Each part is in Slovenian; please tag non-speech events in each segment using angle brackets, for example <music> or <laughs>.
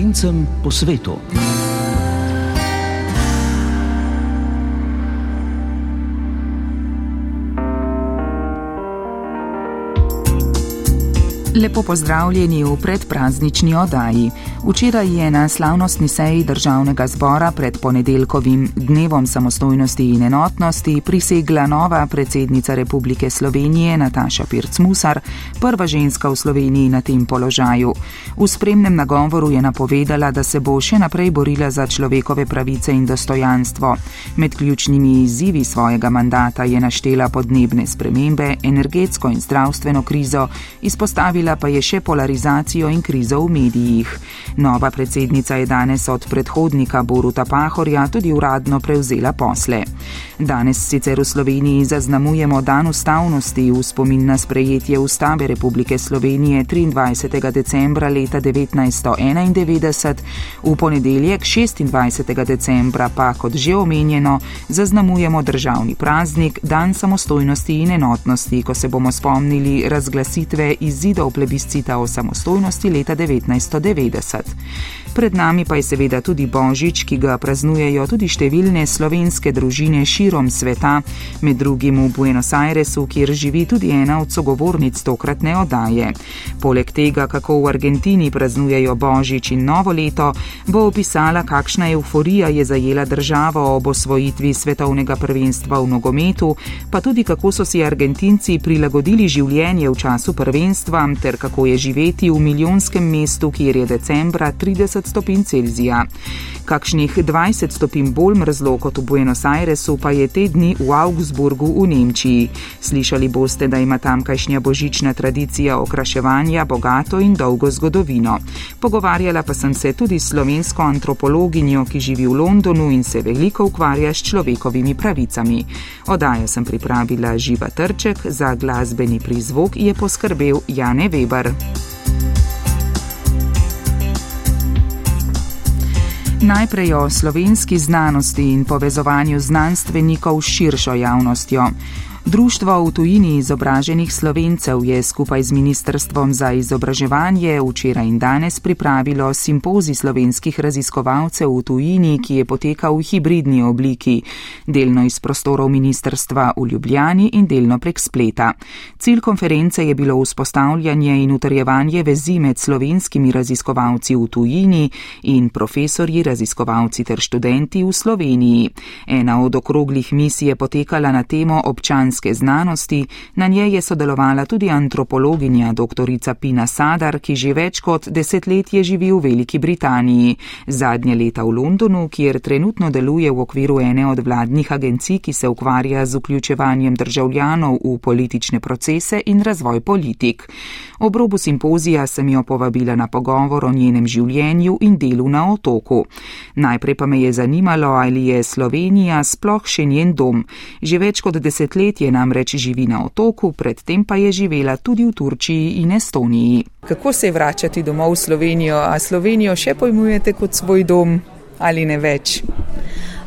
slovencem po svetu. Lepo pozdravljeni v predpraznični oddaji. Včeraj je na slavnostni seji državnega zbora pred ponedeljkovim dnevom samostojnosti in enotnosti prisegla nova predsednica Republike Slovenije Nataša Pirc-Musar, prva ženska v Sloveniji na tem položaju. V spremnem nagovoru je napovedala, da se bo še naprej borila za človekove pravice in dostojanstvo. Med ključnimi izzivi svojega mandata je naštela podnebne spremembe, energetsko in zdravstveno krizo, izpostavila Izpostavila pa je še polarizacijo in krizo v medijih. Nova predsednica je danes od predhodnika Boruta Pahorja tudi uradno prevzela posle. Danes sicer v Sloveniji zaznamujemo dan ustavnosti v spomin na sprejetje Ustave Republike Slovenije 23. decembra leta 1991, v ponedeljek 26. decembra pa, kot že omenjeno, zaznamujemo državni praznik, dan samostojnosti in enotnosti, ko se bomo spomnili razglasitve izidov plebiscita o samostojnosti leta 1990. Pred nami pa je seveda tudi Božič, ki ga praznujejo tudi številne slovenske družine širom sveta, med drugim v Buenos Airesu, kjer živi tudi ena od sogovornic tokratne oddaje. Poleg tega, kako v Argentini praznujejo Božič in novo leto, bo opisala, kakšna euforija je zajela državo ob osvojitvi svetovnega prvenstva v nogometu, pa tudi kako so si Argentinci prilagodili življenje v času prvenstva ter kako je živeti v milijonskem mestu, kjer je decembra 30 stopinj Celzija. Kakšnih 20 stopinj bolj mrzlo kot v Buenos Airesu pa je te dni v Augsburgu v Nemčiji. Slišali boste, da ima tamkajšnja božična tradicija okraševanja bogato in dolgo zgodovino. Pogovarjala pa sem se tudi s slovensko antropologinjo, ki živi v Londonu in se veliko ukvarja s človekovimi pravicami. Odajo sem pripravila Živa Trček, za glasbeni prizvok je poskrbel Jane Weber. Najprej o slovenski znanosti in povezovanju znanstvenikov s širšo javnostjo. Društvo v tujini izobraženih slovencev je skupaj z Ministrstvom za izobraževanje včeraj in danes pripravilo simpozij slovenskih raziskovalcev v tujini, ki je potekal v hibridni obliki, delno iz prostorov ministrstva v Ljubljani in delno prek spleta. Cilj konference je bilo vzpostavljanje in utrjevanje vezi med slovenskimi raziskovalci v tujini in profesorji, raziskovalci ter študenti v Sloveniji. Ena od okroglih misij je potekala na temo občanstva slovenske znanosti, na njej je sodelovala tudi antropologinja dr. Pina Sadar, ki že več kot desetletje živi v Veliki Britaniji, zadnje leta v Londonu, kjer trenutno deluje v okviru ene od vladnih agencij, ki se ukvarja z vključevanjem državljanov v politične procese in razvoj politik. Ob robu simpozija sem jo povabila na pogovor o njenem življenju in delu na otoku. Najprej pa me je zanimalo, ali je Slovenija sploh še njen dom. Že več kot desetletje namreč živi na otoku, predtem pa je živela tudi v Turčiji in Estoniji. Kako se je vračati domov v Slovenijo? A Slovenijo še pojmujete kot svoj dom ali ne več?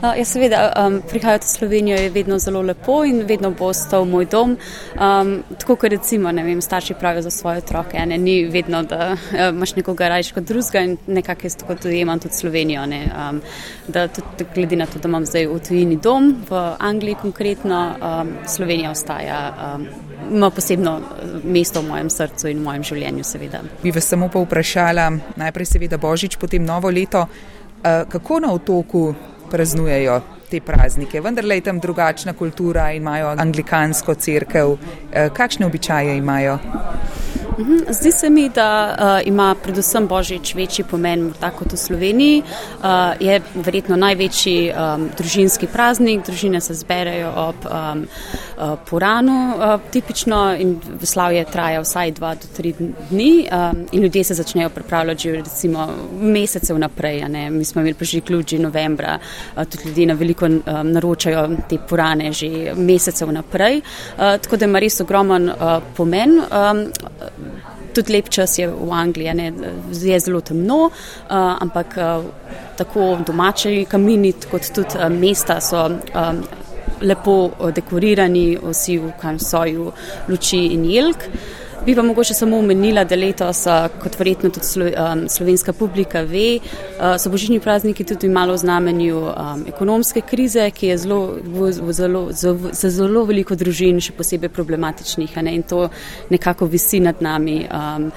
Uh, ja, seveda, um, prihajati v Slovenijo je vedno zelo lepo in vedno bo ostal moj dom. Um, tako kot recimo, ne vem, starši pravijo za svoje otroke, ne, ni vedno, da uh, imaš nekoga rajš kot drugega in nekako jaz tako tudi imam tudi Slovenijo. Ne, um, da tudi glede na to, da imam zdaj v tujini dom, v Angliji konkretno, um, Slovenija ostaja. Um, ima posebno mesto v mojem srcu in v mojem življenju, seveda. Bi vas samo pa vprašala, najprej seveda Božič, potem novo leto. Uh, kako na otoku praznujejo te praznike. Vendar je tam drugačna kultura in imajo anglikansko crkv. Eh, kakšne običaje imajo? Mhm, zdi se mi, da uh, ima predvsem Božič večji pomen kot v Sloveniji. Uh, je verjetno največji um, družinski praznik, družine se zberejo ob um, uh, Puranu uh, tipično in slavje traja vsaj dva do tri dni um, in ljudje se začnejo pripravljati že recimo mesece vnaprej. Mi smo imeli že ključ novembra, uh, tudi ljudje na veliko um, naročajo te Purane že mesece vnaprej. Uh, tako da ima res ogromen uh, pomen. Um, tudi lep čas je v Angliji, ne, je zelo temno, uh, ampak uh, tako domači kamini, kot tudi uh, mesta so. Um, Lepo dekorirani, vsi v svoju luči in jelk. Bi pa mogoče samo omenila, da letos, kot verjetno tudi slo, slovenska publika ve, so božični prazniki tudi malo v znamenju ekonomske krize, ki je zelo, zelo, za zelo veliko družin še posebej problematičnih ne, in to nekako visi nad nami. Um,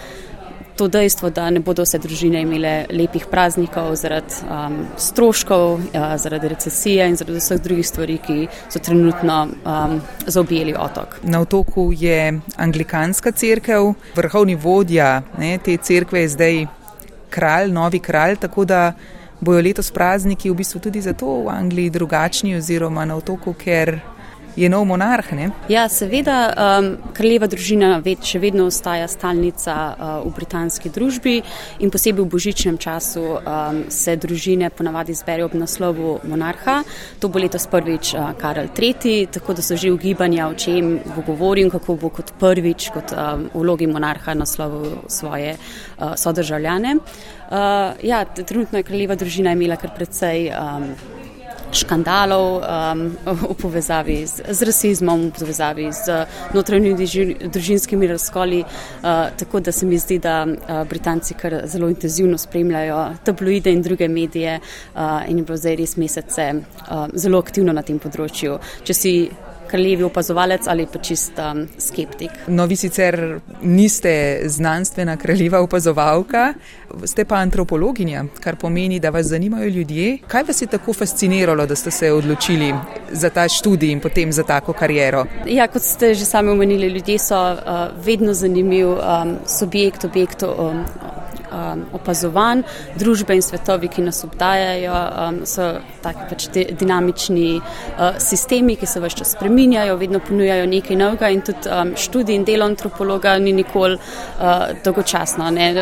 to dejstvo, da ne bodo vse družine imele lepih praznikov zaradi um, stroškov, uh, zaradi recesije in zaradi vseh drugih stvari, ki so trenutno um, zaobjeli otok. Na otoku je anglikanska crkva, vrhovni vodja ne, te crkve je zdaj kralj, novi kralj, tako da bojo letos prazniki v bistvu tudi zato v Angliji drugačni oziroma na otoku, ker je nov monarh. Ne? Ja, seveda, um, kraljeva družina ved, še vedno ostaja stalnica uh, v britanski družbi in posebej v božičnem času um, se družine ponavadi zberejo ob naslovu monarha. To bo letos prvič uh, Karel III., tako da so že ugibanja, o čem bo govoril, kako bo kot prvič, kot um, vlogi monarha naslovil svoje uh, sodržavljane. Uh, ja, trenutno je kraljeva družina imela kar precej. Um, škandalov um, v povezavi z, z rasizmom, v povezavi z notranjimi družinskimi razkoli. Uh, tako da se mi zdi, da uh, Britanci kar zelo intenzivno spremljajo tabloide in druge medije uh, in je bilo zdaj res mesece uh, zelo aktivno na tem področju. Če si kraljevi opazovalec ali pa čist um, skeptik. No, vi sicer niste znanstvena kraljeva opazovalka, ste pa antropologinja, kar pomeni, da vas zanimajo ljudje. Kaj vas je tako fasciniralo, da ste se odločili za ta študij in potem za tako kariero? Ja, kot ste že sami omenili, ljudje so uh, vedno zanimiv um, subjekt, objekt. Um, um, opazovanj, družbe in svetovi, ki nas obdajajo, um, so taki pač dinamični uh, sistemi, ki se vse čas spreminjajo, vedno ponujajo nekaj novega in tudi um, študij in delo antropologa ni nikoli uh, dolgočasno. Ne?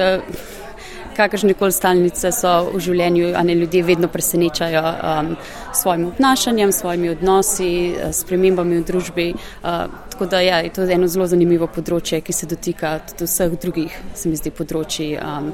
Kakršne koli stalnice so v življenju, a ne ljudje vedno presenečajo um, s svojim obnašanjem, s svojimi odnosi, uh, s premembami v družbi. Uh, tako da ja, je to eno zelo zanimivo področje, ki se dotika tudi vseh drugih, se mi zdi, področji. Um,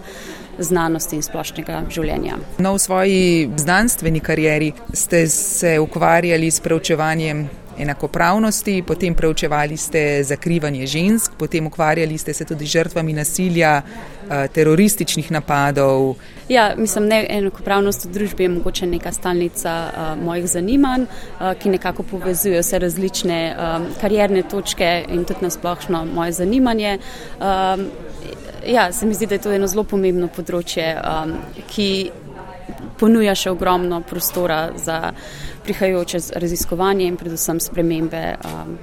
znanosti in splošnega življenja. No, v svoji znanstveni karieri ste se ukvarjali s preučevanjem enakopravnosti, potem preučevali ste zakrivanje žensk, potem ukvarjali ste se tudi žrtvami nasilja, eh, terorističnih napadov. Ja, mislim, ne enakopravnost v družbi je mogoče neka stalnica uh, mojih zanimanj, uh, ki nekako povezuje vse različne um, karierne točke in tudi nasplošno moje zanimanje. Um, ja, se mi zdi, da je to eno zelo pomembno področje, um, ki ponuja še ogromno prostora za prihajajoče raziskovanje in predvsem spremembe. Um,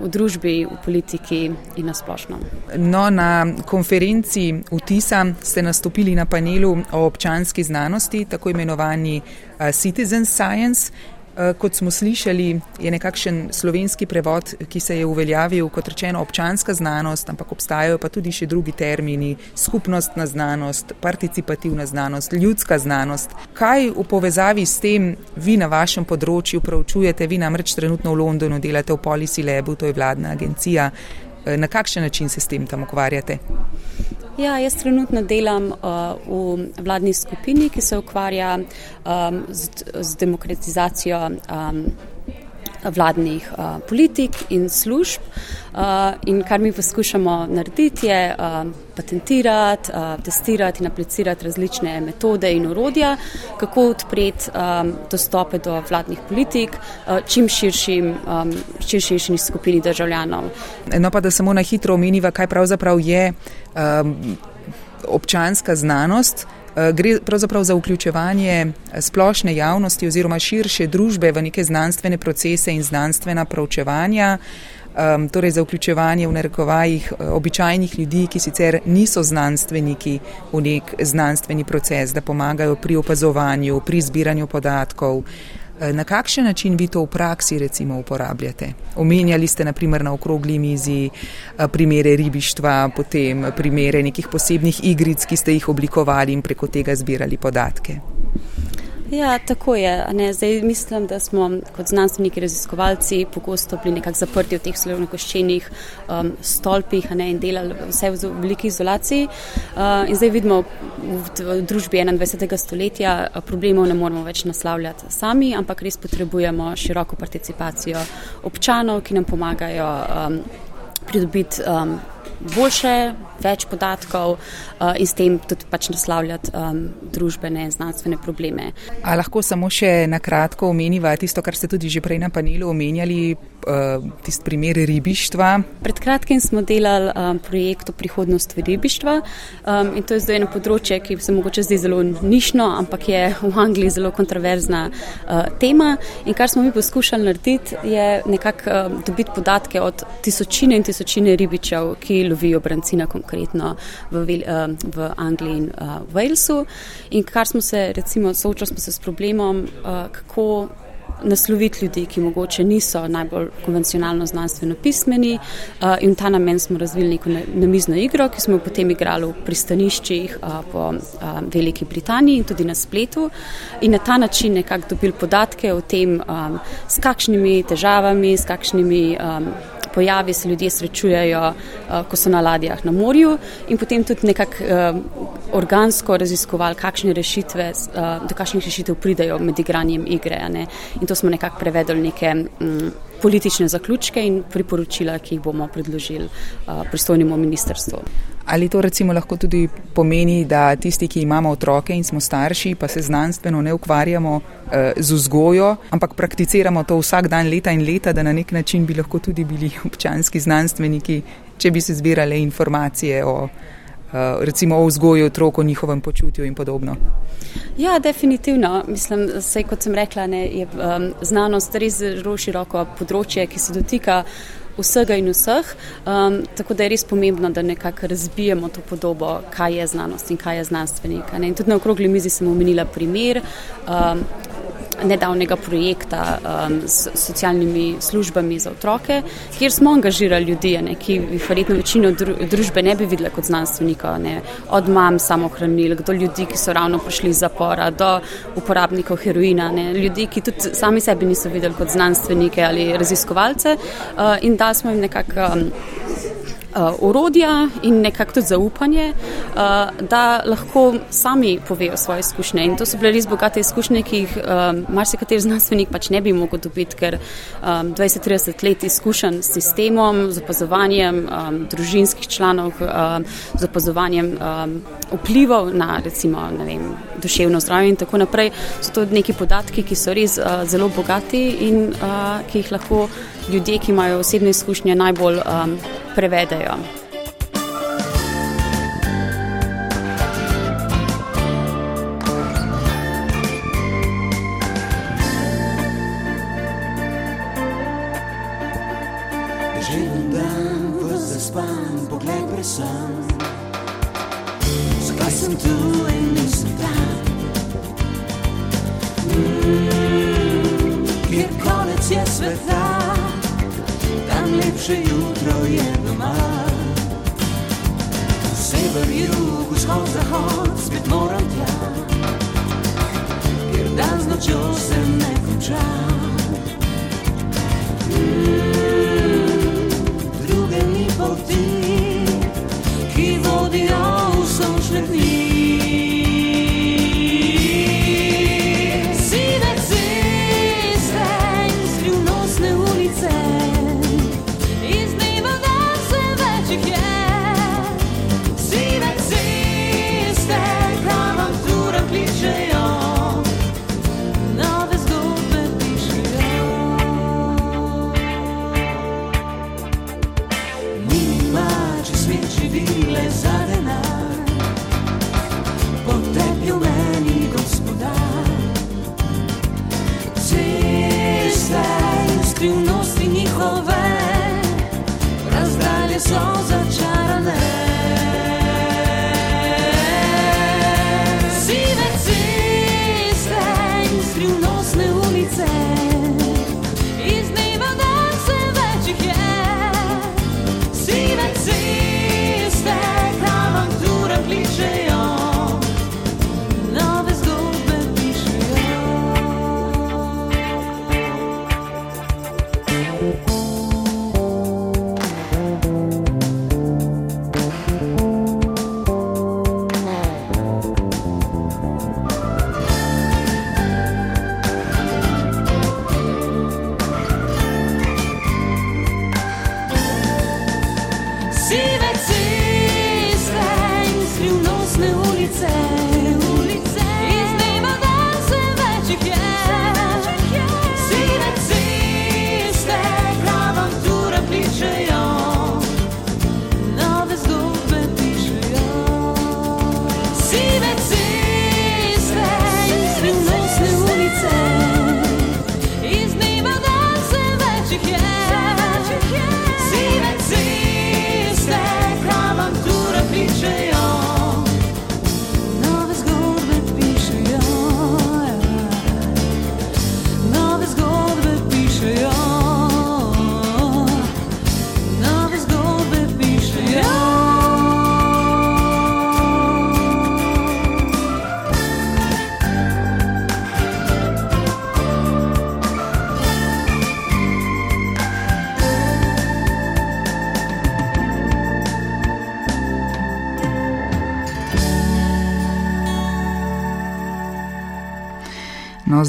V družbi, v politiki in na splošno. No, na konferenci UTISA ste nastopili na panelu o občanski znanosti, tako imenovani uh, Citizen Science. Eh, kot smo slišali, je nekakšen slovenski prevod, ki se je uveljavil kot rečeno občanska znanost, ampak obstajajo pa tudi še drugi termini, skupnostna znanost, participativna znanost, ljudska znanost. Kaj v povezavi s tem vi na vašem področju proučujete? Vi namreč trenutno v Londonu delate v Policy Labu, to je vladna agencija. Eh, na kakšen način se s tem tam ukvarjate? Ja, jaz trenutno delam uh, v vladni skupini, ki se ukvarja um, z, z demokratizacijo um, vladnih uh, politik in služb. Uh, in kar mi poskušamo narediti, je uh, patentirati, uh, testirati in aplicirati različne metode in urodja, kako odpreti um, dostope do vladnih politik uh, čim širšim, um, širšim skupini državljanov. No, pa da samo na hitro omeniva, kaj pravzaprav je um, občanska znanost. Eh, gre pravzaprav za vključevanje eh, splošne javnosti oziroma širše družbe v neke znanstvene procese in znanstvena proučevanja, um, torej za vključevanje v narekovajih eh, običajnih ljudi, ki sicer niso znanstveniki v nek znanstveni proces, da pomagajo pri opazovanju, pri zbiranju podatkov. Eh, na kakšen način vi to v praksi recimo uporabljate? Omenjali ste naprimer na okrogli mizi eh, primere ribištva, potem primere nekih posebnih igric, ki ste jih oblikovali in preko tega zbirali podatke. Ja, tako je. Ne, zdaj mislim, da smo kot znanstveniki, raziskovalci pogosto bili nekako zaprti v teh slovenkoščenih um, stolpih ne, in delali vse v veliki izolaciji. Uh, in zdaj vidimo v, v družbi 21. stoletja problemov ne moramo več naslavljati sami, ampak res potrebujemo široko participacijo občanov, ki nam pomagajo um, pridobiti. Um, boljše, več podatkov uh, in s tem tudi pač naslavljati um, družbene in znanstvene probleme. A lahko samo še na kratko omeniva tisto, kar ste tudi že prej na panelu omenjali, tisti primer ribištva? Pred kratkim smo delali um, projekt o prihodnosti ribištva um, in to je zdaj eno področje, ki se mogoče zdi zelo nišno, ampak je v Angliji zelo kontroverzna uh, tema. In kar smo mi poskušali narediti, je nekako um, dobiti podatke od tisočine in tisočine ribičev, ki lovijo brancina konkretno v, uh, v Angliji in uh, Walesu. In kar smo se, recimo, soočali smo se s problemom, uh, kako nasloviti ljudi, ki mogoče niso najbolj konvencionalno znanstveno pismeni. In v ta namen smo razvili neko namizno igro, ki smo jo potem igrali v pristaniščih po Veliki Britaniji in tudi na spletu. In na ta način nekako dobili podatke o tem, s kakšnimi težavami, s kakšnimi. Pojavi se ljudje srečujejo, ko so na ladjah na morju, in potem tudi nekako organsko raziskovali, kakšne rešitve, do kakšnih rešitev pridejo med igranjem igre. In to smo nekako prevedli neke. Um, politične zaključke in priporočila, ki jih bomo predložili uh, pristojnemu ministrstvu. Ali to recimo lahko tudi pomeni, da tisti, ki imamo otroke in smo starši, pa se znanstveno ne ukvarjamo uh, z vzgojo, ampak prakticiramo to vsak dan, leta in leta, da na nek način bi lahko tudi bili občanski znanstveniki, če bi se zbirale informacije o, recimo o vzgoju otrok, o njihovem počutju in podobno. Ja, definitivno. Mislim, sej, kot sem rekla, ne, je um, znanost res zelo široko področje, ki se dotika vsega in vseh. Um, tako da je res pomembno, da nekako razbijemo to podobo, kaj je znanost in kaj je znanstvenik. In tudi na okrogli mizi sem omenila primer. Um, nedavnega projekta um, s socialnimi službami za otroke, kjer smo angažirali ljudi, ne, ki jih verjetno večino družbe ne bi videli kot znanstvenika, ne, od mam samohranil, do ljudi, ki so ravno prišli iz zapora, do uporabnikov heroina, ne, ljudi, ki tudi sami sebi niso videli kot znanstvenike ali raziskovalce uh, in da smo jim nekako. Um, orodja in nekako tudi zaupanje, uh, da lahko sami povejo svoje izkušnje. In to so bile res bogate izkušnje, ki jih um, marsikateri znanstvenik pač ne bi mogel dobiti, ker um, 20-30 let izkušenj s sistemom, z opazovanjem um, družinskih članov, um, z opazovanjem um, vplivov na recimo vem, duševno zdravje in tako naprej, so to neki podatki, ki so res uh, zelo bogati in uh, ki jih lahko ljudje, ki imajo osebne izkušnje, najbolj um, prevedejo. Zakaj sem tu in nisem tam? Mm, kjer konec je sveta? Lepše jutro je doma. Sever, jug, vzhod, zahod, spet moram tja, ker dan z nočjo se ne konča. Mm, druge ni poti, ki vodijo v sončne dni.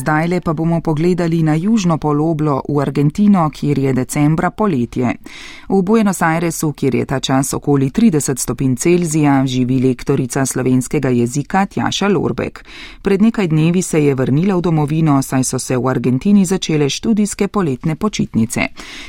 Zdaj le pa bomo pogledali na južno poloblo v Argentino, kjer je decembra poletje. V Buenos Airesu, kjer je ta čas okoli 30 stopinj Celzija, živi lektorica slovenskega jezika Tjaša Lorbek. Pred nekaj dnevi se je vrnila v domovino, saj so se v Argentini začele študijske poletne počitnice.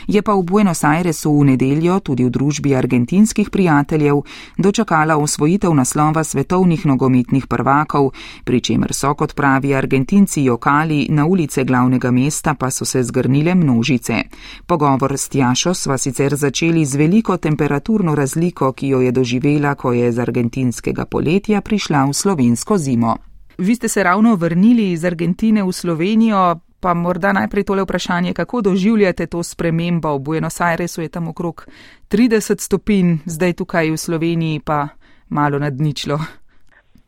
Je pa v Buenos Airesu v nedeljo tudi v družbi argentinskih prijateljev dočakala osvojitev naslova svetovnih nogometnih prvakov, pri čemer so, kot pravi Argentinci, jokali, na ulice glavnega mesta pa so se zgrnile množice. Pogovor s Tjašo sva sicer začeli z veliko temperaturno razliko, ki jo je doživela, ko je z argentinskega poletja prišla v slovensko zimo. Vi ste se ravno vrnili iz Argentine v Slovenijo, pa morda najprej tole vprašanje, kako doživljate to spremembo? V Buenos Airesu je tam okrog 30 stopinj, zdaj tukaj v Sloveniji pa malo nad ničlo.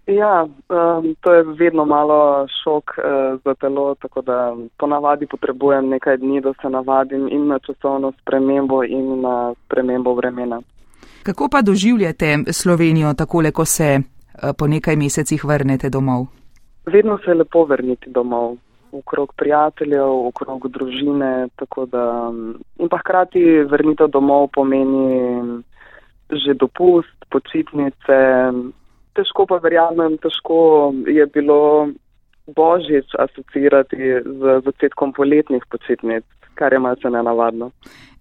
Ja, um, to je vedno malo šok uh, za telo, tako da ponavadi potrebujem nekaj dni, da se navadim in na časovno spremembo in na spremembo vremena. Kako pa doživljate Slovenijo takole, ko se uh, po nekaj mesecih vrnete domov? Vedno se je lepo vrniti domov, okrog prijateljev, okrog družine, tako da in pa hkrati vrnitev domov pomeni že dopust, počitnice težko pa verjamem, težko je bilo božič asocirati z začetkom poletnih počitnic, kar je malce nenavadno.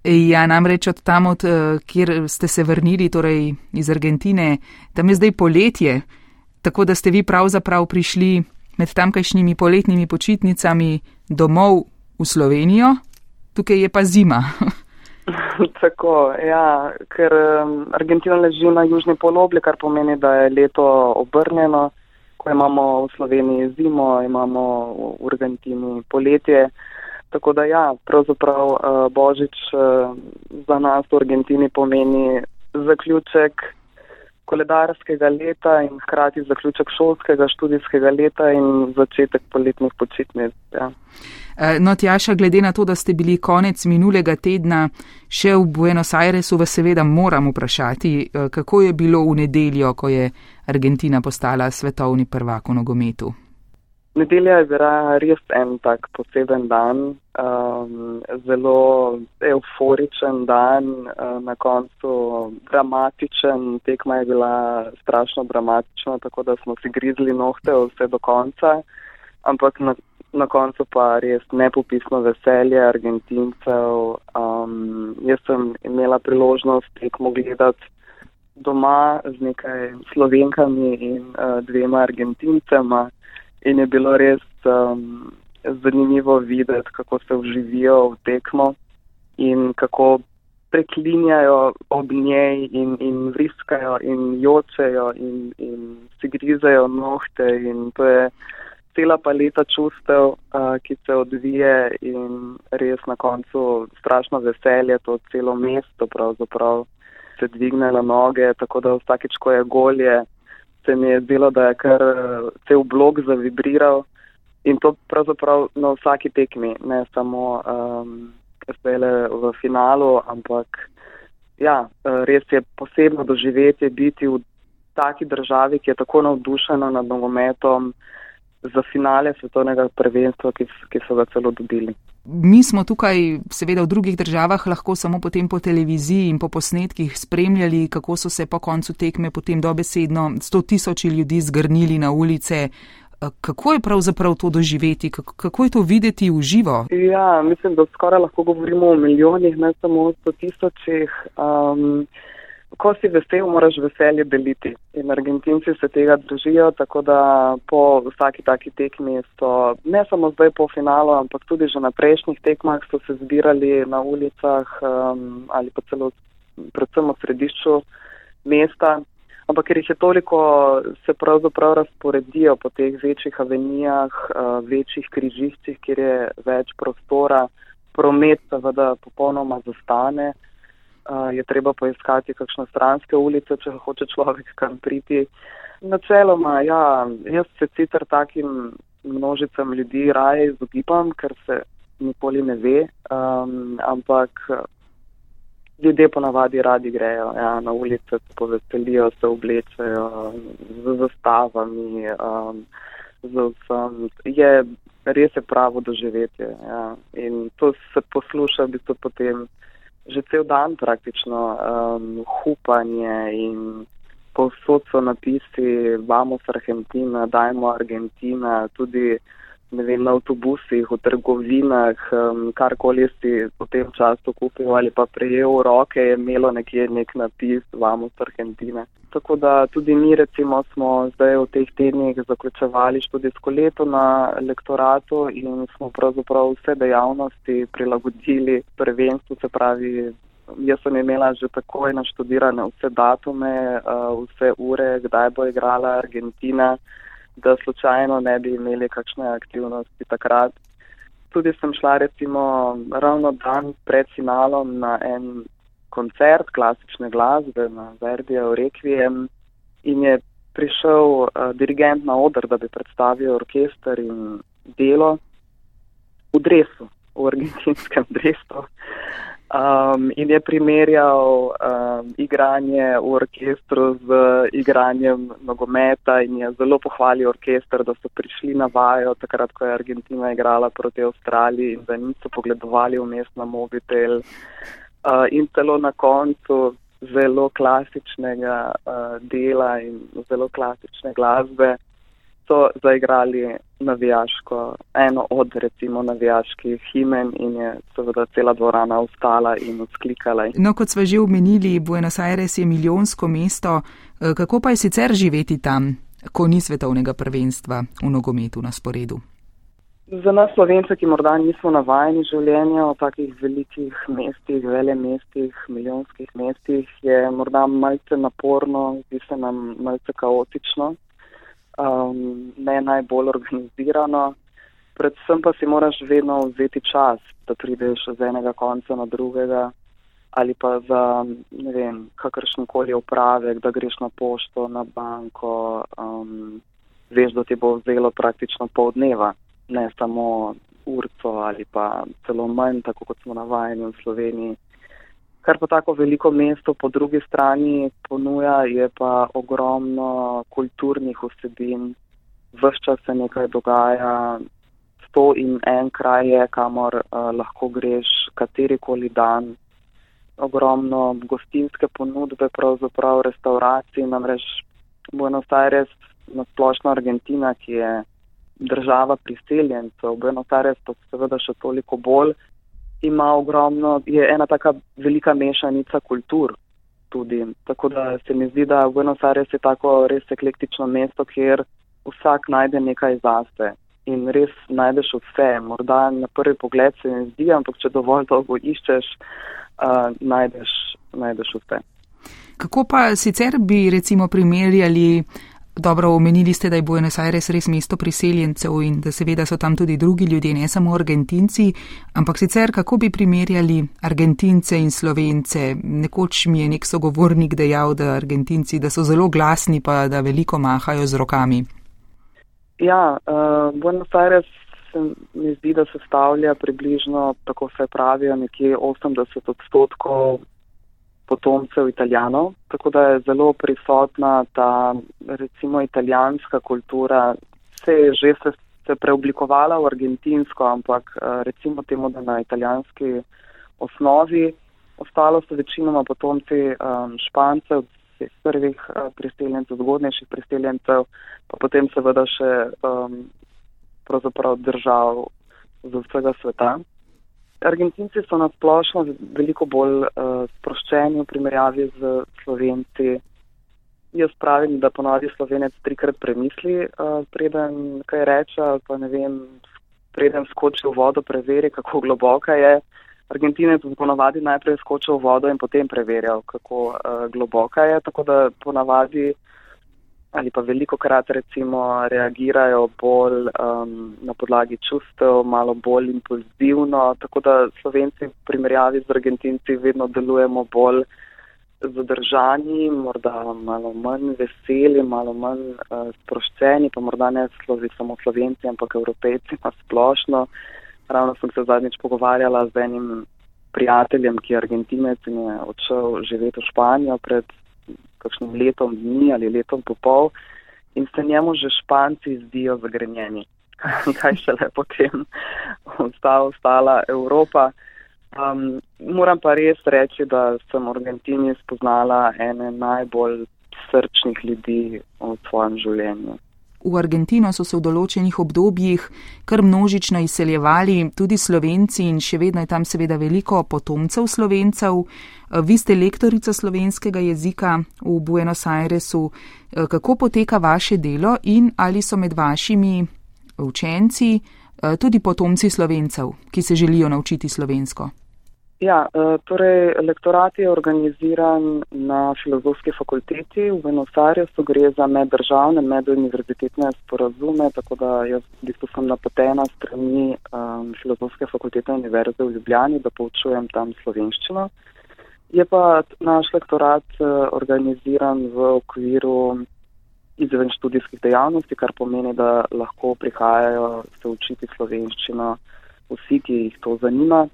Ja, namreč od tam, od eh, kjer ste se vrnili, torej iz Argentine, tam je zdaj poletje, tako da ste vi pravzaprav prišli med tamkajšnjimi poletnimi počitnicami domov v Slovenijo, tukaj je pa zima. <laughs> <laughs> Tako, ja, ker Argentina leži na južni polobli, kar pomeni, da je leto obrnjeno. Ko imamo v Sloveniji zimo, imamo v Argentini poletje. Tako da ja, pravzaprav uh, Božič uh, za nas v Argentini pomeni zaključek koledarskega leta in hkrati zaključek šolskega, študijskega leta in začetek poletnih počitnic. Ja. Eh, no, Tjaša, glede na to, da ste bili konec minulega tedna še v Buenos Airesu, vas seveda moram vprašati, eh, kako je bilo v nedeljo, ko je Argentina postala svetovni prvak v nogometu. Nedelja je bila res en tak poseben dan, um, zelo euforičen dan, uh, na koncu dramatičen, tekma je bila strašno dramatična, tako da smo si grizli nohte vse do konca, ampak na na koncu pa res nepopisno veselje Argentincev. Um, jaz sem imela priložnost tekmo gledati doma z nekaj slovenkami in uh, dvema Argentincema in je bilo res um, zanimivo videti, kako se vživijo v tekmo in kako preklinjajo ob njej in, in vriskajo in jočejo in, in si grizajo nohte in to je cela paleta čustev, uh, ki se odvije in res na koncu strašno veselje, to celo mesto pravzaprav se dvigne na noge, tako da vsakeč, ko je golje, se mi je zdelo, da je kar cel blok zavibriral in to pravzaprav na vsaki tekmi, ne samo um, v finalu, ampak ja, res je posebno doživetje biti v taki državi, ki je tako navdušena nad nogometom za finale svetovnega prvenstva, ki, ki so ga celo dobili. Mi smo tukaj, seveda v drugih državah, lahko samo potem po televiziji in po posnetkih spremljali, kako so se po koncu tekme potem dobesedno sto tisoči ljudi zgrnili na ulice. Kako je pravzaprav to doživeti, kako je to videti v živo? Ja, mislim, da skoraj lahko govorimo o milijonih, ne samo o sto tisočih. Um, ko si vesel, moraš veselje deliti. In Argentinci se tega držijo, tako da po vsaki taki tekmi so ne samo zdaj po finalu, ampak tudi že na prejšnjih tekmah so se zbirali na ulicah um, ali pa celo predvsem v središču mesta. Ampak ker jih je toliko, se pravzaprav razporedijo po teh večjih avenijah, uh, večjih križiščih, kjer je več prostora, promet seveda popolnoma zastane je treba poiskati kakšne stranske ulice, če hoče človek kam priti. Načeloma, ja, jaz se sicer takim množicam ljudi raje izogibam, ker se nikoli ne ve, um, ampak ljudje ponavadi radi grejo ja, na ulice, se poveselijo, se oblečajo z zastavami, um, z vsem. Je res je pravo doživetje. Ja. In to se posluša v bistvu potem že cel dan praktično, um, hupanje in povsod so napisi, vamos Argentina, dajmo Argentina, tudi ne vem, na avtobusih, v trgovinah, um, karkoli si v tem času kupil ali pa prejel v roke, je imelo nekje nek napis, vamos Argentina. Tako da tudi mi recimo smo zdaj v teh tednih zaključevali študijsko leto na lektoratu in smo pravzaprav vse dejavnosti prilagodili prvenstvu, se pravi, jaz sem imela že takoj naštudirane vse datume, uh, vse ure, kdaj bo igrala Argentina da slučajno ne bi imeli kakšne aktivnosti takrat. Tudi sem šla recimo ravno dan pred finalom na en koncert klasične glasbe na Verdijo Requiem in je prišel uh, dirigent na odr, da bi predstavil orkester in delo v dresu, v argentinskem <laughs> dresu um, in je primerjal um, igranje v orkestru z igranjem nogometa in je zelo pohvalil orkester, da so prišli na vajo takrat, ko je Argentina igrala proti Avstraliji in da niso pogledovali vmes na mobitel. Uh, in celo na koncu zelo klasičnega uh, dela in zelo klasične glasbe so zaigrali navijaško, eno od recimo navijaških himen in je seveda cela dvorana ustala in odsklikala. No, kot smo že omenili, Buenos Aires je milijonsko mesto. Eh, kako pa je sicer živeti tam, ko ni svetovnega prvenstva v nogometu na sporedu? Za nas slovence, ki morda nismo navajeni življenja v takih velikih mestih, vele mestih, milijonskih mestih, je morda malce naporno, zdi se nam malce kaotično um, ne najbolj organizirano. Predvsem pa si moraš vedno vzeti čas, da prideš z enega konca na drugega ali pa za, vem, kakršen koli upravek, da greš na pošto, na banko, um, veš, da ti bo vzelo praktično pol dneva, ne samo urco ali pa celo manj, tako kot smo navajeni v Sloveniji. Kar pa tako veliko mesto po drugi strani ponuja, je pa ogromno kulturnih vsebin. Vse čas se nekaj dogaja, sto in en kraj je, kamor uh, lahko greš katerikoli dan. Ogromno gostinske ponudbe, pravzaprav restauracij, namreč Buenos Aires, nasplošno Argentina, ki je država priseljencev, Buenos Aires pa seveda še toliko bolj ima ogromno, je ena taka velika mešanica kultur tudi. Tako da se mi zdi, da Buenos Aires je tako res eklektično mesto, kjer vsak najde nekaj zase in res najdeš vse. Morda na prvi pogled se ne zdi, ampak če dovolj dolgo iščeš, uh, najdeš, najdeš vse. Kako pa sicer bi recimo primerjali Dobro, omenili ste, da je Buenos Aires res mesto priseljencev in da seveda so tam tudi drugi ljudje, ne samo argentinci, ampak sicer kako bi primerjali argentince in slovence? Nekoč mi je nek sogovornik dejal, da argentinci, da so zelo glasni, pa da veliko mahajo z rokami. Ja, uh, Buenos Aires se mi zdi, da se stavlja približno, tako se pravijo, nekje 80 odstotkov potomcev italijanov, tako da je zelo prisotna ta recimo italijanska kultura. Se je že se, se preoblikovala v argentinsko, ampak eh, recimo temu, da na italijanski osnovi. Ostalo so večinoma potomci um, špancev, prvih uh, priseljencev, zgodnejših priseljencev, pa potem seveda še um, pravzaprav držav z vsega sveta. Argentinci so na splošno veliko bolj uh, sproščeni v primerjavi z Slovenci. Jaz pravim, da ponovadi Slovenec trikrat premisli, uh, preden kaj reče, pa ne vem, preden skoči v vodo, preveri, kako globoka je. Argentinec ponovadi najprej skoči v vodo in potem preverjal, kako uh, globoka je. Tako da ponovadi ali pa veliko krat recimo reagirajo bolj um, na podlagi čustev, malo bolj impulzivno, tako da Slovenci v primerjavi z Argentinci vedno delujemo bolj zadržani, morda malo manj veseli, malo manj uh, sproščeni, pa morda ne slovi samo Slovenci, ampak Evropejci na splošno. Ravno sem se zadnjič pogovarjala z enim prijateljem, ki je Argentinec in je odšel živeti v Španijo pred kakšnim letom dni ali letom popol in se njemu že španci zdijo zagrenjeni. <laughs> kaj šele potem ostala, ostala Evropa. Um, moram pa res reči, da sem v Argentini spoznala ene najbolj srčnih ljudi v svojem življenju. V Argentino so se v določenih obdobjih kar množično izseljevali tudi slovenci in še vedno je tam seveda veliko potomcev slovencev. Vi ste lektorica slovenskega jezika v Buenos Airesu. Kako poteka vaše delo in ali so med vašimi učenci tudi potomci slovencev, ki se želijo naučiti slovensko? Ja, e, torej lektorat je organiziran na filozofski fakulteti v Buenos Airesu, gre za meddržavne, meduniverzitetne sporazume, tako da jaz v bistvu sem napotena strani um, filozofske fakultete Univerze v Ljubljani, da poučujem tam slovenščino. Je pa naš lektorat uh, organiziran v okviru izven študijskih dejavnosti, kar pomeni, da lahko prihajajo se učiti slovenščino vsi, ki jih to zanima.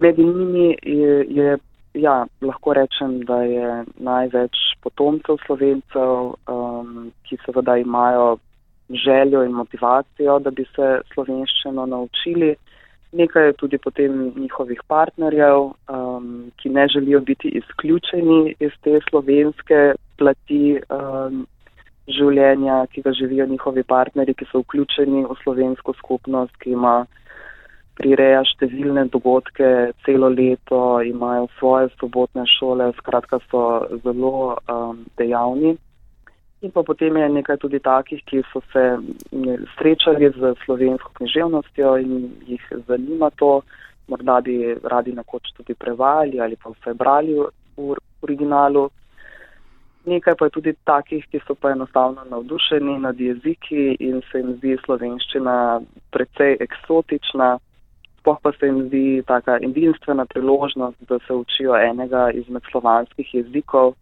Med njimi je, je ja, lahko rečem, da je največ potomcev slovencev, um, ki seveda imajo željo in motivacijo, da bi se slovenščino naučili. Nekaj je tudi potem njihovih partnerjev, um, ki ne želijo biti izključeni iz te slovenske plati um, življenja, ki ga živijo njihovi partnerji, ki so vključeni v slovensko skupnost, ki ima prireja številne dogodke celo leto, imajo svoje sobotne šole, skratka so zelo um, dejavni. In pa potem je nekaj tudi takih, ki so se srečali z slovensko književnostjo in jih zanima to, morda bi radi nekoč tudi prevajali ali pa vse brali v originalu. Nekaj pa je tudi takih, ki so pa enostavno navdušeni nad jeziki in se jim zdi slovenščina precej eksotična spoh pa se jim zdi taka edinstvena priložnost, da se učijo enega izmed slovanskih jezikov,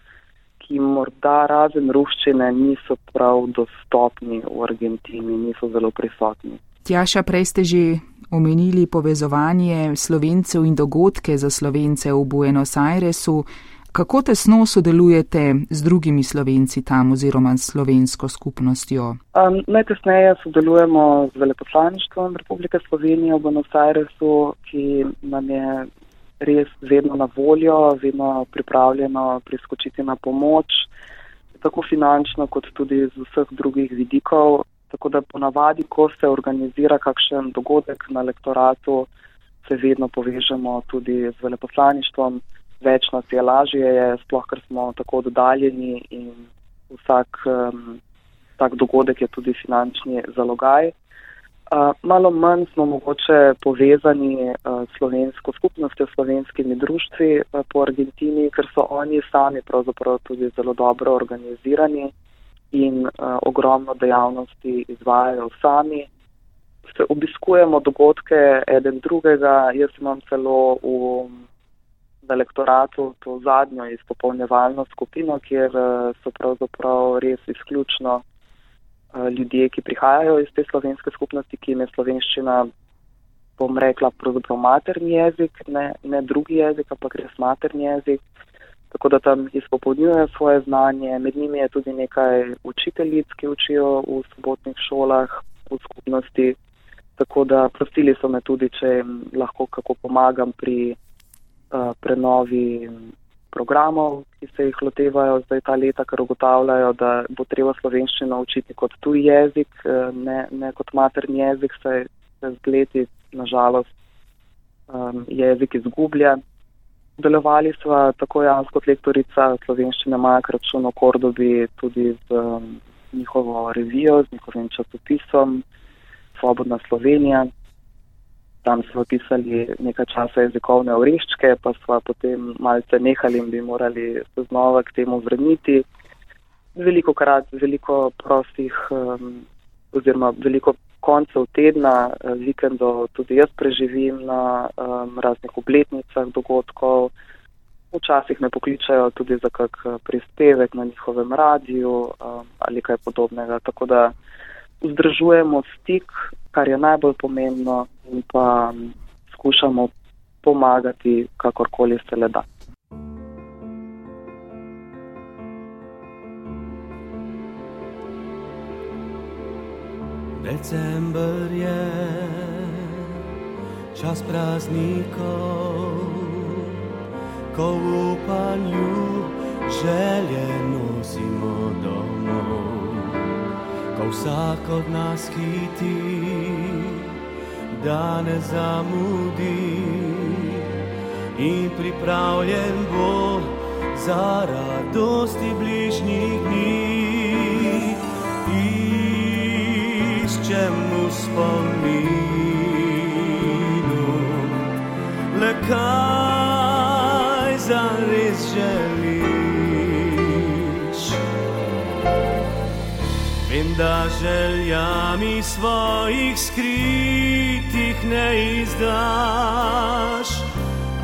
ki morda razen ruščine niso prav dostopni v Argentini, niso zelo prisotni. Tjaša, prej ste že omenili povezovanje slovencev in dogodke za slovence v Buenos Airesu. Kako tesno sodelujete z drugimi slovenci tam oziroma s slovensko skupnostjo? Um, najtesneje sodelujemo z veleposlaništvom Republike Slovenije v Buenos Airesu, ki nam je res vedno na voljo, vedno pripravljeno priskočiti na pomoč, tako finančno kot tudi z vseh drugih vidikov. Tako da ponavadi, ko se organizira kakšen dogodek na lektoratu, se vedno povežemo tudi z veleposlaništvom več nas je lažje, je, sploh ker smo tako oddaljeni in vsak um, tak dogodek je tudi finančni zalogaj. Uh, malo manj smo mogoče povezani uh, s slovensko skupnostjo, slovenskimi društvi uh, po Argentini, ker so oni sami pravzaprav tudi zelo dobro organizirani in uh, ogromno dejavnosti izvajajo sami. Se obiskujemo dogodke eden drugega, jaz imam celo v na lektoratu to zadnjo izpopolnjevalno skupino, kjer eh, so pravzaprav res izključno eh, ljudje, ki prihajajo iz te slovenske skupnosti, ki jim je slovenščina, bom rekla, pravzaprav materni jezik, ne, ne drugi jezik, ampak res materni jezik. Tako da tam izpopolnjujejo svoje znanje. Med njimi je tudi nekaj učiteljic, ki učijo v sobotnih šolah, v skupnosti. Tako da prosili so me tudi, če jim lahko kako pomagam pri prenovi programov, ki se jih lotevajo zdaj ta leta, ker ugotavljajo, da bo treba slovenščino učiti kot tuj jezik, eh, ne, ne kot materni jezik, saj se z leti, nažalost, um, jezik izgublja. Delovali smo tako jaz kot lektorica slovenščine Maja Kračun v Kordobi tudi z um, njihovo revijo, z njihovim časopisom Svobodna Slovenija tam smo pisali nekaj časa jezikovne oreščke, pa smo potem malce nehali in bi morali se znova k temu vrniti. Veliko krat, veliko prostih um, oziroma veliko koncev tedna, eh, vikendov tudi jaz preživim na um, raznih obletnicah dogodkov. Včasih me pokličajo tudi za kak eh, prispevek na njihovem radiju um, ali kaj podobnega. Tako da vzdržujemo stik, kar je najbolj pomembno, in pa um, skušamo pomagati, kakorkoli se le da. December je čas praznikov, ko v upanju želje nosimo domov, ko vsak od nas hiti, da ne zamudi. In pripravljen bo za radosti bližnjih dni. Iščemo spominu, le kaj za res da željami svojih skritih ne izdaš,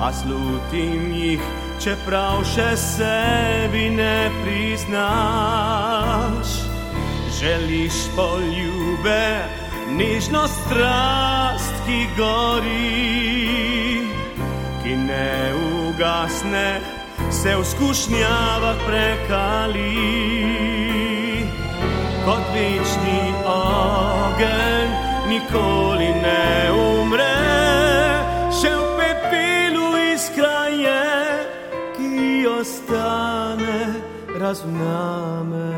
a slutim jih čeprav še sebi ne priznaš. Želiš poljube, nežno strast, ki gori, ki ne ugasne, se v skušnjavah prekali. Kot večni ogenj, nikoli ne umre. ostane razumame.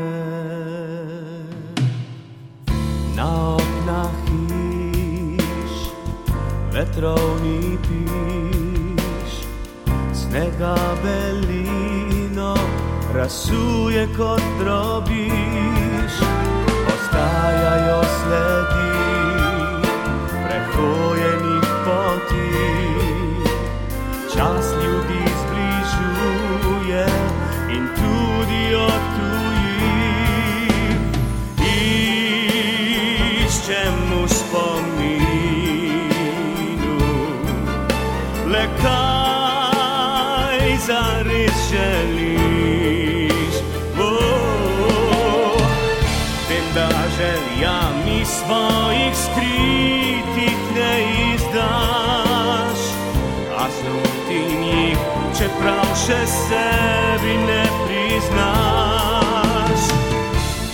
Na oknah hiš, vetrovni piš, snega belino rasuje kot drobiš, özledim svojih skritih ne izdaš, a slutim jih, čeprav še sebi ne priznaš.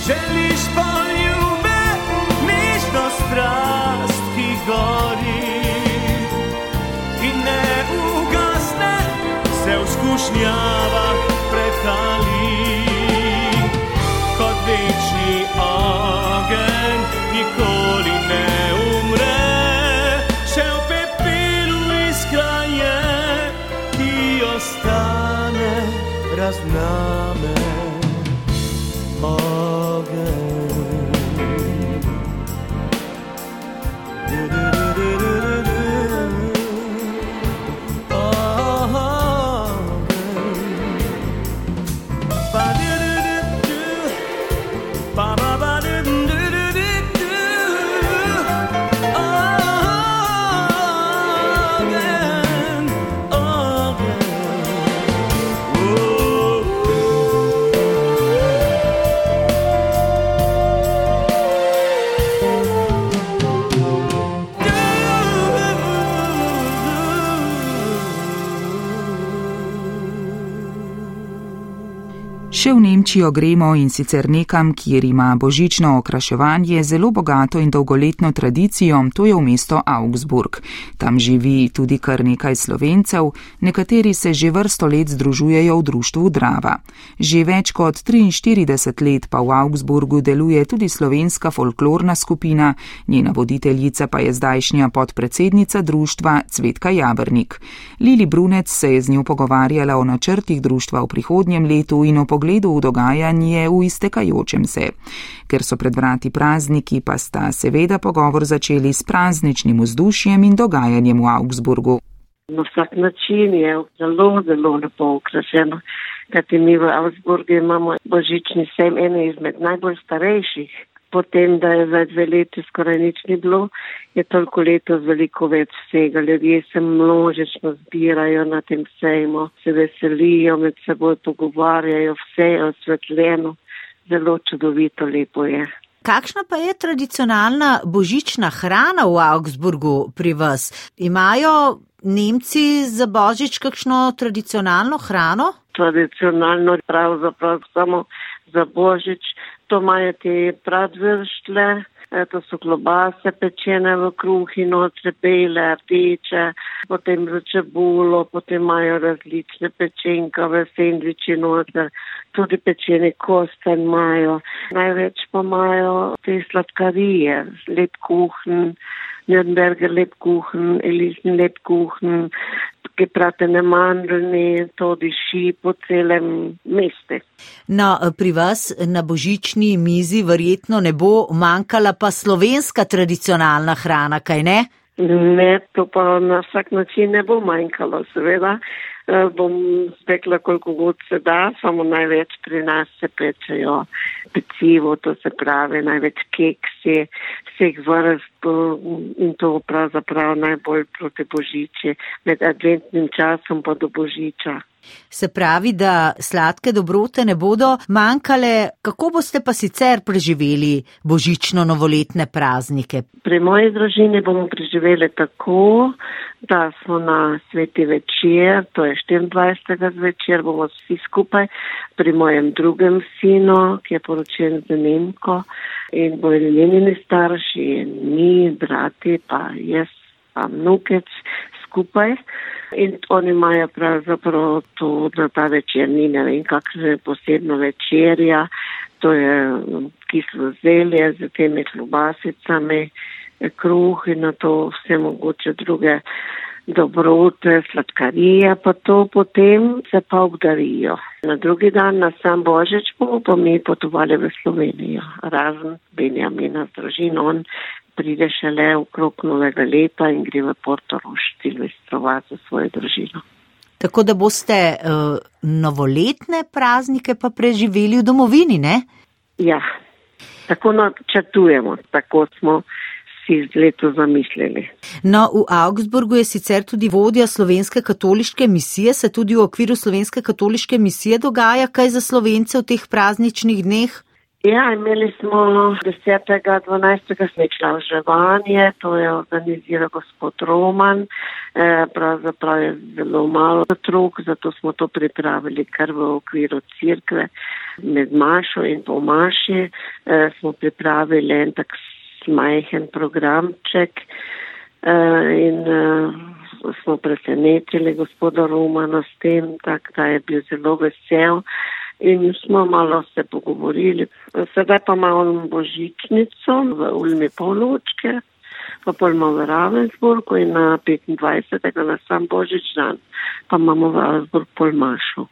Želiš poljube, nežno strast, ki gori in ne ugasne, se v razname. Ogenj. Še v Nemčijo gremo in sicer nekam, kjer ima božično okraševanje zelo bogato in dolgoletno tradicijo, to je v mesto Augsburg. Tam živi tudi kar nekaj slovencev, nekateri se že vrsto let združujejo v društvu Drava. Že več kot 43 let pa v Augsburgu deluje tudi slovenska folklorna skupina, njena voditeljica pa je zdajšnja podpredsednica društva Cvetka Jabrnik. Lili Brunec se je z njo pogovarjala o načrtih društva v prihodnjem letu in o pogledu v dogajanje v iztekajočem se. Ker so pred vrati prazniki, pa sta seveda pogovor začeli s prazničnim vzdušjem in dogajanjem v Augsburgu. Na vsak način je zelo, zelo lepo ukrašeno. Kajti mi v Augsburgu imamo božični sejem ene izmed najbolj starejših. Potem, da je za dve leti skoraj nič ni bilo, je toliko letos veliko več vsega. Ljudje se množično zbirajo na tem sejmu, se veselijo, med seboj pogovarjajo, vse je osvetljeno. Zelo čudovito, lepo je. Kakšna pa je tradicionalna božična hrana v Augsburgu pri vas? Imajo Nemci za božič kakšno tradicionalno hrano? Tradicionalno pravzaprav samo za božič. To imajo te pradvrštle, E, to so klobase pečene v kruhi, noče bele, rdeče, potem za čebulo, potem imajo različne pečenkave, sendviči noče, tudi pečene kosten imajo. Največ pa imajo te sladkarije, lep kuhn, Nürnberger Lebkuchen, Elisen Lebkuchen, gepratene mandlne, to diši po celem mestu. No, pri vas na božični mizi verjetno ne bo manjkala pa slovenska tradicionalna hrana, kaj ne? Ne, to pa na vsak način ne bo manjkalo, seveda. Eh, bom spekla, koliko god se da, samo največ pri nas se pečejo pecivo, to se pravi največ keksi, vseh vrst in to pravzaprav najbolj proti božiči, med adventnim časom pa do božiča. Se pravi, da sladke dobrote ne bodo manjkale, kako boste pa sicer preživeli božično-novoletne praznike? Pri moji družini bomo preživeli tako, da smo na sveti večer, to je 24. zvečer, bomo vsi skupaj pri mojem drugem sinu, ki je poročen z Nemko in bojo njenini starši in mi, brati, pa jaz, pa vnukec skupaj. In oni imajo pravzaprav to, da ta večer ni ne vem kakšne posebno večerja, to je um, kislo zelje z temi klobasicami, kruh in na to vse mogoče druge dobrote, sladkarije, pa to potem se pa obdarijo. Na drugi dan, na sam Božič, bomo pa mi potovali v Slovenijo, razen Benjamina z družino, on pride šele okrog novega leta in gre v Portorož silvestrovati za svojo družino. Tako da boste uh, novoletne praznike pa preživeli v domovini, ne? Ja, tako načrtujemo, tako smo si leto zamislili. No, v Augsburgu je sicer tudi vodja slovenske katoliške misije, se tudi v okviru slovenske katoliške misije dogaja kaj za slovence v teh prazničnih dneh? Ja, imeli smo 10. 12. smečla vževanje, to je organiziral gospod Roman, e, pravzaprav je zelo malo otrok, zato smo to pripravili kar v okviru crkve med Mašo in po Maši, e, smo pripravili en tak majhen programček e, in smo presenetili gospoda Romana s tem, tak, da je bil zelo vesel in smo malo se pogovorili. Sedaj pa imamo božičnico v Ulmi Poločke, pa pol imamo v Ravensburgu in na 25. na sam božič dan pa imamo v Ravensburgu polmašo.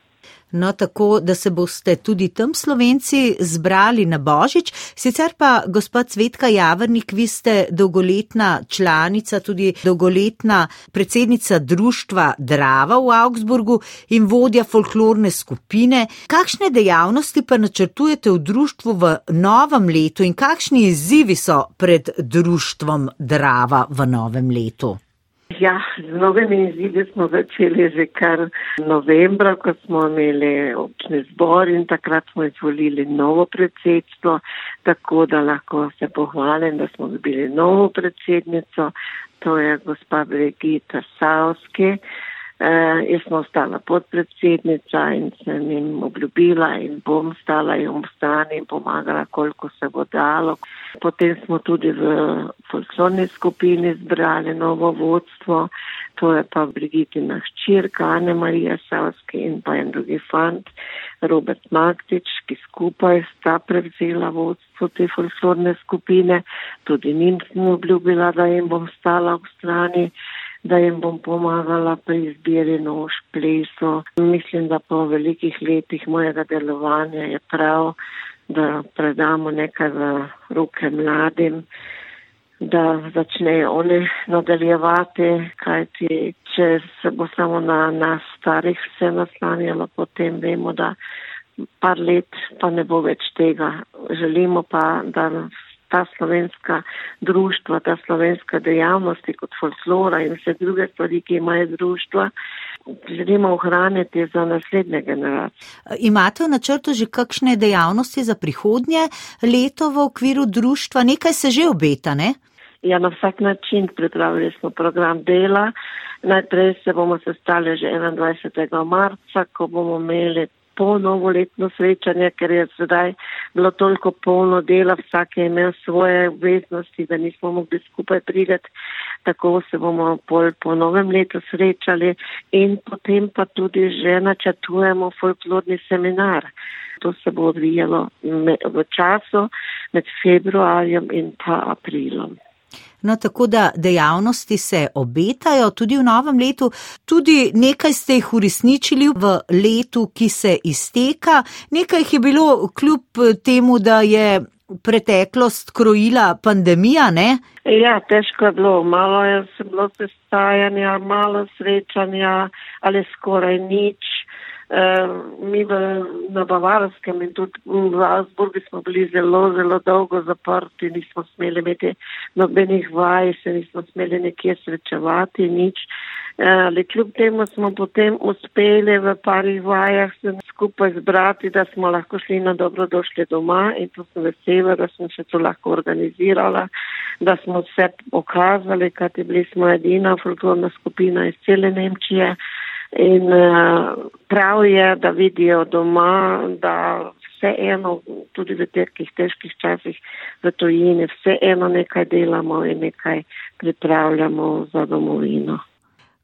No, tako da se boste tudi tam slovenci zbrali na Božič. Sicer pa, gospod Cvetka Javrnik, vi ste dolgoletna članica, tudi dolgoletna predsednica društva Drava v Augsburgu in vodja folklorne skupine. Kakšne dejavnosti pa načrtujete v društvu v novem letu in kakšni izzivi so pred društvom Drava v novem letu? Ja, z novimi izidi smo začeli že kar novembra, ko smo imeli občni zbor in takrat smo izvolili novo predsedstvo, tako da lahko se pohvalim, da smo dobili novo predsednico, to je gospa Brigita Savski. Uh, jaz sem ostala podpredsednica in sem jim obljubila in bom stala jim v strani in pomagala, koliko se bo dalo. Potem smo tudi v folklorni skupini zbrali novo vodstvo, to je pa Brigitina hčirka, Ane Marija Savski in pa en drugi fant, Robert Maktič, ki skupaj sta prevzela vodstvo te folklorne skupine. Tudi njim sem obljubila, da jim bom stala v strani da jim bom pomagala pri izbiri nož, plesu. Mislim, da po velikih letih mojega delovanja je prav, da predamo nekaj v roke mladim, da začnejo oni nadaljevati, kajti če se bo samo na nas starih vse naslanjalo, potem vemo, da par let pa ne bo več tega. Želimo pa, da ta slovenska društva, ta slovenska dejavnosti kot folklora in vse druge stvari, ki imajo društva, želimo ohraniti za naslednje generacije. Imate v načrtu že kakšne dejavnosti za prihodnje leto v okviru društva? Nekaj se že obeta, ne? Ja, na vsak način pripravili smo program dela. Najprej se bomo sestali že 21. marca, ko bomo imeli po novoletno srečanje, ker je sedaj bilo toliko polno dela, vsak je imel svoje obveznosti, da nismo mogli skupaj prigati. Tako se bomo pol po novem letu srečali in potem pa tudi že načrtujemo folklorni seminar. To se bo odvijalo v času med februarjem in pa aprilom. No, tako da dejavnosti se obetajo tudi v novem letu, tudi nekaj ste jih uresničili v letu, ki se izteka, nekaj jih je bilo kljub temu, da je preteklost krojila pandemija, ne? Ja, težko je bilo, malo je bilo sestajanja, malo srečanja ali skoraj nič. Uh, mi v, na Bavarskem in tudi v Asburgu smo bili zelo, zelo dolgo zaprti, nismo smeli imeti nobenih vaj, se nismo smeli nekje srečevati, nič. Uh, ali kljub temu smo potem uspeli v parih vajah se skupaj zbrati, da smo lahko šli na dobro došli doma in to sem vesela, da sem še to lahko organizirala, da smo vse pokazali, kajti bili smo edina folklorna skupina iz cele Nemčije. In uh, prav je, da vidijo doma, da vse eno, tudi v teh težkih časih v tojini, vse eno nekaj delamo in nekaj pripravljamo za domovino.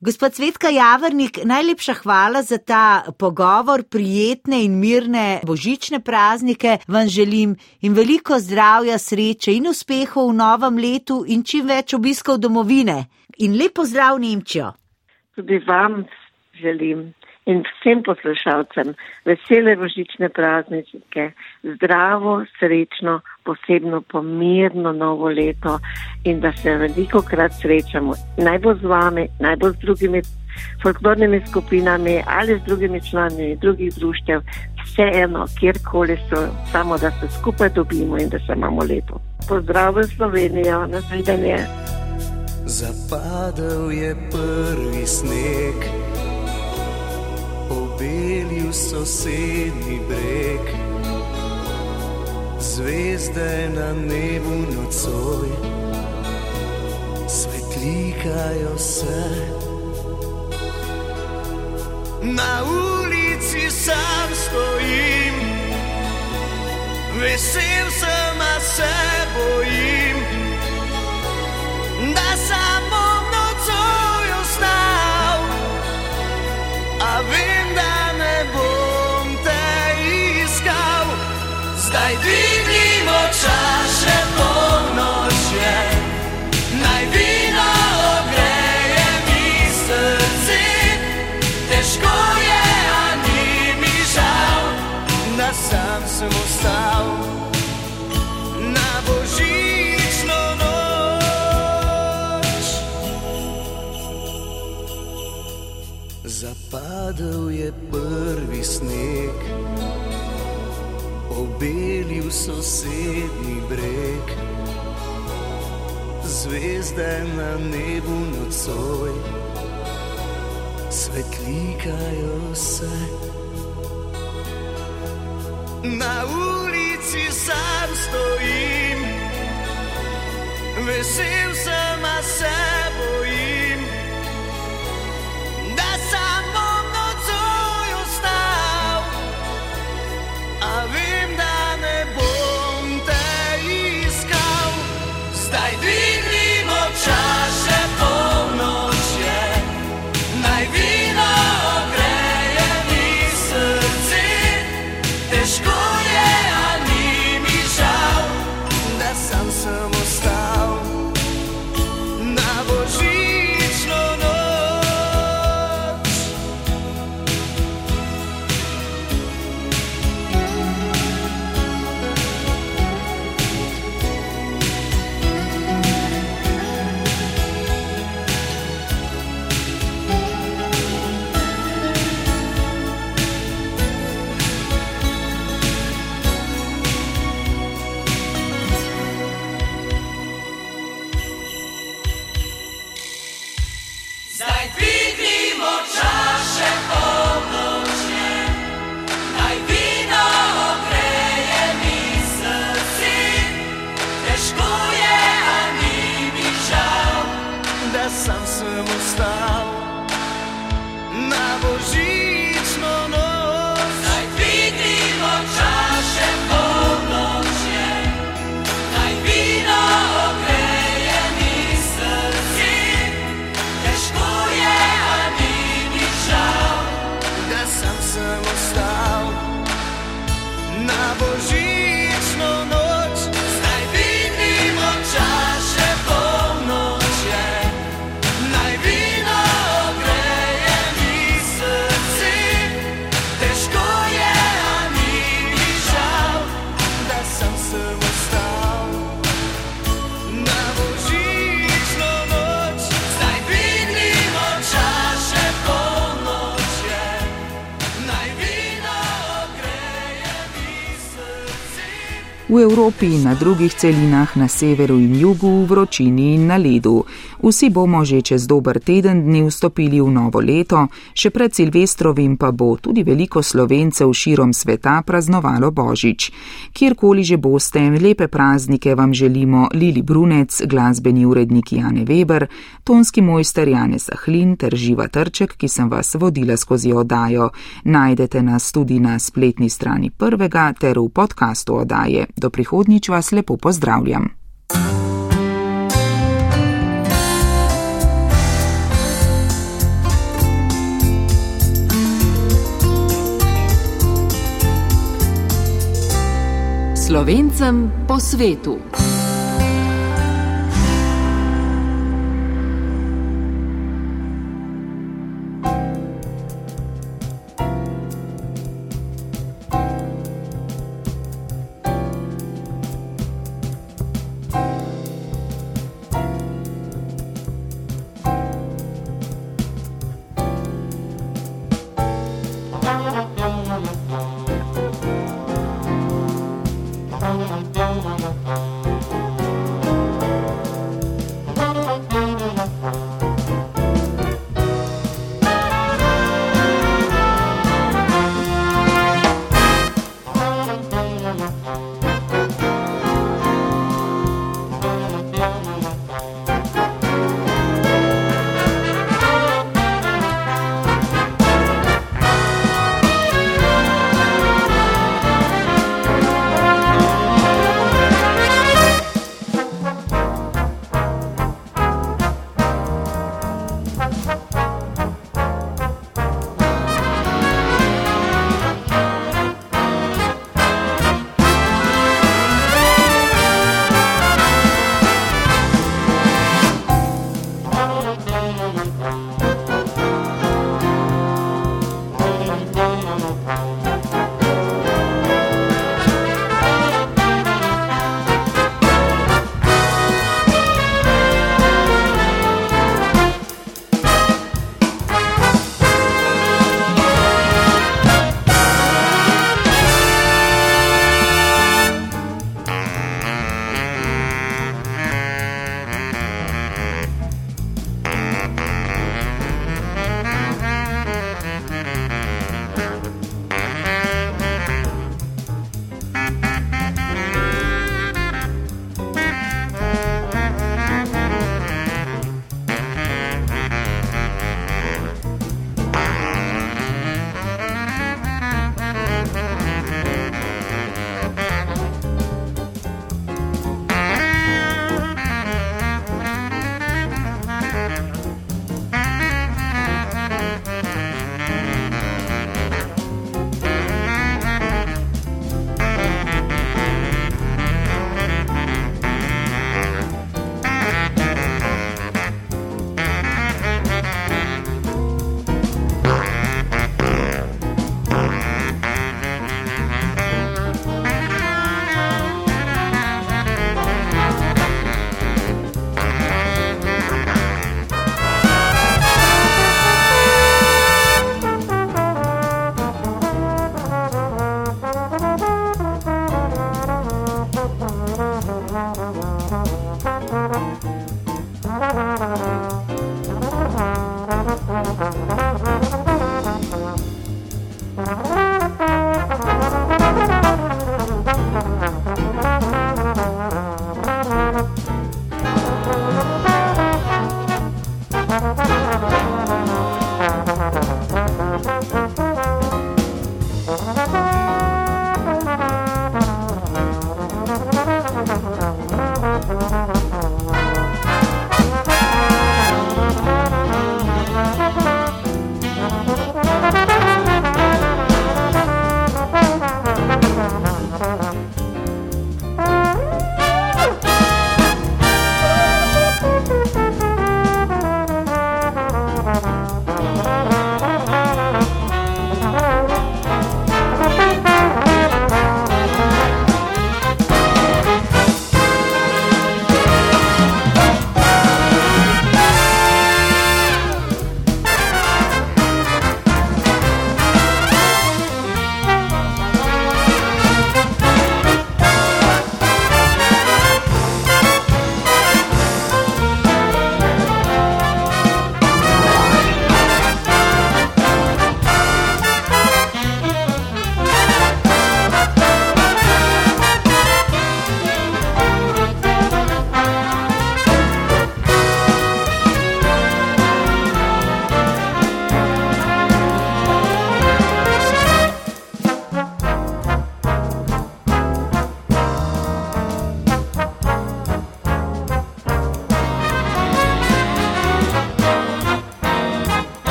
Gospod Svetka Javrnik, najlepša hvala za ta pogovor, prijetne in mirne božične praznike vam želim in veliko zdravja, sreče in uspehov v novem letu in čim več obiskov domovine. In lepo zdrav Nemčijo. Tudi vam želim in vsem poslušalcem vesele božične praznike, zdravo, srečno, posebno pomirno novo leto in da se veliko krat srečamo, naj bo z vami, naj bo z drugimi folklornimi skupinami ali z drugimi člani drugih društev, vseeno, kjerkoli so, samo da se skupaj dobimo in da se imamo lepo. Pozdravljam Slovenijo, nasvidenje. Zapadal je prvi sneg obelil sosednji breg, zvezde na nebu nocoj, svetlikajo se. Na ulici sam stojim, vesel sem, a se bojim, da samo zdaj dvignimo čaše polnoče, naj vino ogreje mi srce. Težko je, a ni mi žal, da sam sem ostal na božično noč. Zapadel je prvi sneg, obelil sosednji breg, zvezde na nebu nocoj, svetlikajo se. Na ulici sam stojim, vesel sem, a se bojim, v Evropi in na drugih celinah na severu in jugu, v vročini in na ledu. Vsi bomo že čez dober teden dni vstopili v novo leto, še pred Silvestrovim pa bo tudi veliko slovencev širom sveta praznovalo Božič. Kjerkoli že boste, lepe praznike vam želimo Lili Brunec, glasbeni urednik Jane Weber, tonski mojster Jane Sahlin ter Živa Trček, ki sem vas vodila skozi oddajo. Najdete nas tudi na spletni strani prvega ter v podkastu oddaje. Do prihodnjič vas lepo pozdravljam. Slovencem po svetu.